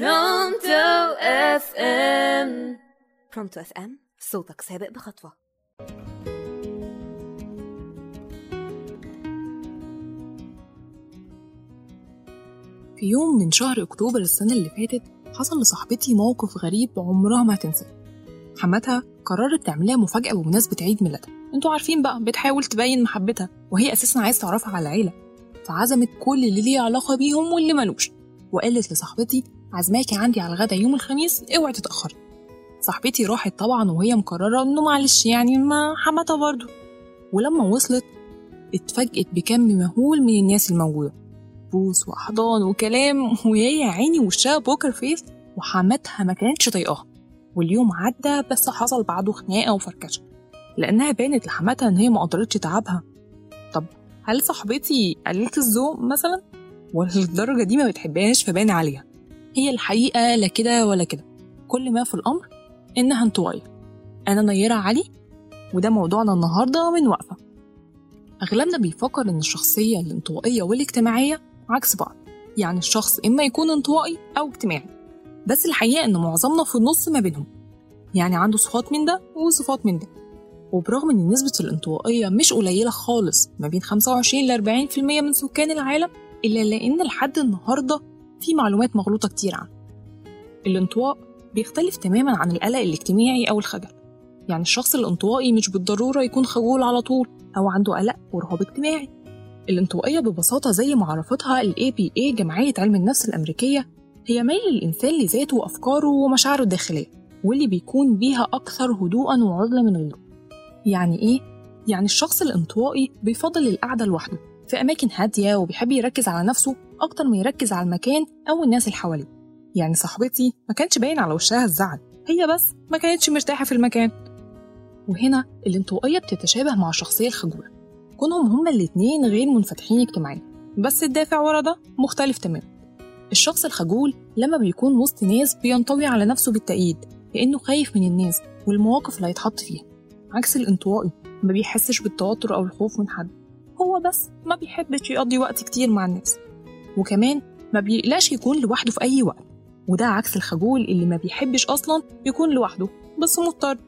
Pronto FM. Pronto FM صوتك سابق بخطوة. في يوم من شهر أكتوبر السنة اللي فاتت حصل لصاحبتي موقف غريب عمرها ما هتنساه حماتها قررت تعملها مفاجأة بمناسبة عيد ميلادها. أنتوا عارفين بقى بتحاول تبين محبتها وهي أساسا عايزة تعرفها على العيلة. فعزمت كل اللي ليه علاقة بيهم واللي ملوش. وقالت لصاحبتي عزماكي عندي على الغدا يوم الخميس اوعي تتأخري. صاحبتي راحت طبعا وهي مقررة إنه معلش يعني ما حماتها برضه. ولما وصلت اتفاجئت بكم مهول من الناس الموجودة. بوس وأحضان وكلام وهي عيني وشها بوكر فيس وحماتها ما كانتش طايقاها. واليوم عدى بس حصل بعده خناقة وفركشة. لأنها بانت لحماتها إن هي ما قدرتش تعبها. طب هل صاحبتي قليلة الذوق مثلا؟ ولا للدرجة دي ما بتحبهاش فبان عليها. هي الحقيقة لا كده ولا كده. كل ما في الأمر إنها انطوائية. أنا نيرة علي وده موضوعنا النهاردة من وقفة. أغلبنا بيفكر إن الشخصية الانطوائية والاجتماعية عكس بعض. يعني الشخص إما يكون انطوائي أو اجتماعي. بس الحقيقة إن معظمنا في النص ما بينهم. يعني عنده صفات من ده وصفات من ده. وبرغم إن نسبة الانطوائية مش قليلة خالص ما بين 25 ل 40% من سكان العالم إلا لأن لحد النهاردة في معلومات مغلوطة كتير عنه. الانطواء بيختلف تماما عن القلق الاجتماعي أو الخجل. يعني الشخص الانطوائي مش بالضرورة يكون خجول على طول أو عنده قلق ورهاب اجتماعي. الانطوائية ببساطة زي ما عرفتها ال APA جمعية علم النفس الأمريكية هي ميل الإنسان لذاته وأفكاره ومشاعره الداخلية واللي بيكون بيها أكثر هدوءا وعزلة من غيره. يعني إيه؟ يعني الشخص الانطوائي بيفضل القعدة لوحده في أماكن هادية وبيحب يركز على نفسه أكتر ما يركز على المكان أو الناس اللي حواليه. يعني صاحبتي ما كانش باين على وشها الزعل. هي بس ما كانتش مرتاحة في المكان. وهنا الانطوائية بتتشابه مع الشخصية الخجولة. كونهم هما الاتنين غير منفتحين اجتماعيا. بس الدافع ورا ده مختلف تماما. الشخص الخجول لما بيكون وسط ناس بينطوي على نفسه بالتأييد لأنه خايف من الناس والمواقف اللي هيتحط فيها. عكس الانطوائي ما بيحسش بالتوتر أو الخوف من حد. هو بس ما بيحبش يقضي وقت كتير مع الناس. وكمان ما بيقلقش يكون لوحده في أي وقت وده عكس الخجول اللي ما بيحبش أصلا يكون لوحده بس مضطر.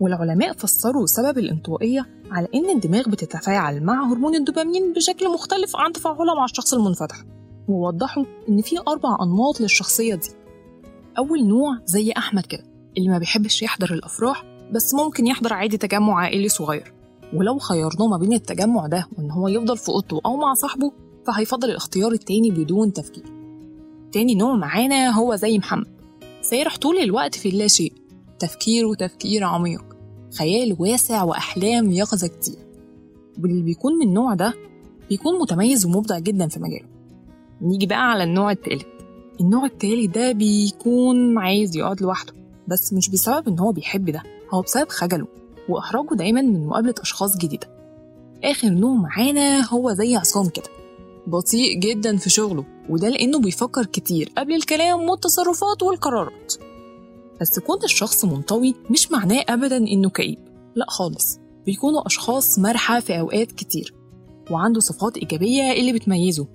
والعلماء فسروا سبب الانطوائية على إن الدماغ بتتفاعل مع هرمون الدوبامين بشكل مختلف عن تفاعلها مع الشخص المنفتح ووضحوا إن في أربع أنماط للشخصية دي. أول نوع زي أحمد كده اللي ما بيحبش يحضر الأفراح بس ممكن يحضر عادي تجمع عائلي صغير. ولو خيرناه ما بين التجمع ده وإن هو يفضل في أوضته أو مع صاحبه فهيفضل الاختيار التاني بدون تفكير. تاني نوع معانا هو زي محمد. سيرح طول الوقت في اللاشيء تفكير وتفكير عميق. خيال واسع وأحلام يقظة كتير. واللي بيكون من النوع ده بيكون متميز ومبدع جدا في مجاله. نيجي بقى على النوع التالت. النوع التالت ده بيكون عايز يقعد لوحده. بس مش بسبب إن هو بيحب ده. هو بسبب خجله. وإحراجه دايما من مقابلة أشخاص جديدة. آخر نوع معانا هو زي عصام كده. بطيء جدا في شغله وده لأنه بيفكر كتير قبل الكلام والتصرفات والقرارات. بس كون الشخص منطوي مش معناه أبدا إنه كئيب لا خالص. بيكونوا أشخاص مرحة في أوقات كتير وعنده صفات إيجابية اللي بتميزه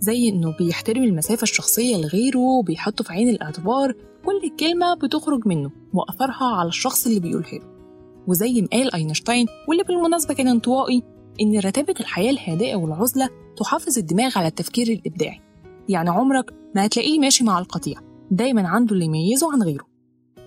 زي إنه بيحترم المسافة الشخصية لغيره وبيحطه في عين الاعتبار كل كلمة بتخرج منه وأثرها على الشخص اللي بيقولها له. وزي ما قال أينشتاين واللي بالمناسبة كان انطوائي إن رتابة الحياة الهادئة والعزلة تحافظ الدماغ على التفكير الإبداعي. يعني عمرك ما هتلاقيه ماشي مع القطيع دايما عنده اللي يميزه عن غيره.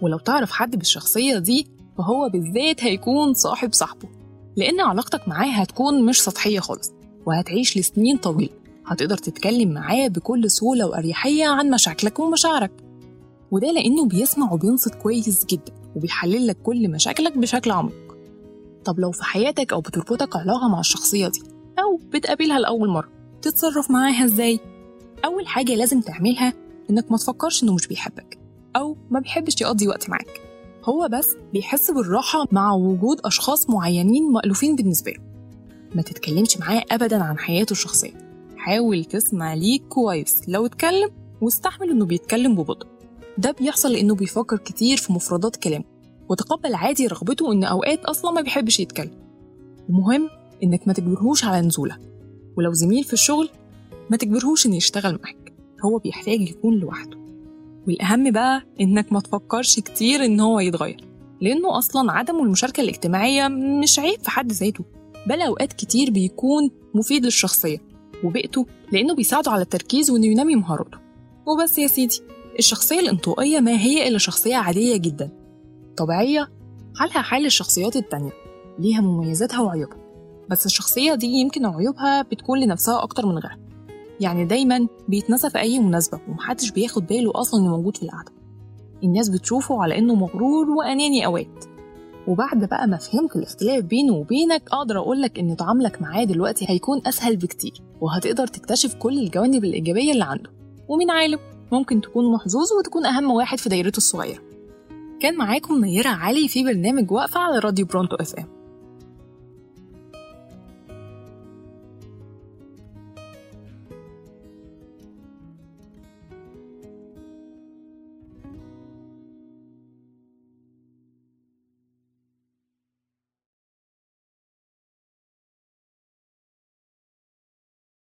ولو تعرف حد بالشخصية دي فهو بالذات هيكون صاحب صاحبه. لأن علاقتك معاه هتكون مش سطحية خالص وهتعيش لسنين طويلة. هتقدر تتكلم معاه بكل سهولة وأريحية عن مشاكلك ومشاعرك. وده لأنه بيسمع وبينصت كويس جدا وبيحلل لك كل مشاكلك بشكل عميق. طب لو في حياتك أو بتربطك علاقة مع الشخصية دي أو بتقابلها لأول مرة تتصرف معاها إزاي؟ أول حاجة لازم تعملها إنك ما تفكرش إنه مش بيحبك أو ما بيحبش يقضي وقت معاك. هو بس بيحس بالراحة مع وجود أشخاص معينين مألوفين بالنسبة له. ما تتكلمش معاه أبدا عن حياته الشخصية. حاول تسمع ليه كويس لو اتكلم واستحمل إنه بيتكلم ببطء. ده بيحصل لأنه بيفكر كتير في مفردات كلامه. وتقبل عادي رغبته إن أوقات أصلا ما بيحبش يتكلم. ومهم إنك ما تجبرهوش على نزولة ولو زميل في الشغل ما تجبرهوش إنه يشتغل معاك هو بيحتاج يكون لوحده. والأهم بقى إنك ما تفكرش كتير إن هو يتغير لأنه أصلا عدم المشاركة الاجتماعية مش عيب في حد ذاته بل أوقات كتير بيكون مفيد للشخصية وبيئته لأنه بيساعده على التركيز وإنه ينمي مهاراته. وبس يا سيدي الشخصية الانطوائية ما هي إلا شخصية عادية جدا. طبيعية حالها حال الشخصيات التانية ليها مميزاتها وعيوبها. بس الشخصية دي يمكن عيوبها بتكون لنفسها أكتر من غيرها. يعني دايما بيتنسى في أي مناسبة ومحدش بياخد باله أصلا إنه موجود في القعدة. الناس بتشوفه على إنه مغرور وأناني أوقات وبعد بقى ما فهمت الاختلاف بينه وبينك أقدر أقولك إن تعاملك معاه دلوقتي هيكون أسهل بكتير وهتقدر تكتشف كل الجوانب الإيجابية اللي عنده. ومين عالم ممكن تكون محظوظ وتكون أهم واحد في دايرته الصغيرة. كان معاكم نيرة علي في برنامج وقفة على راديو Pronto FM.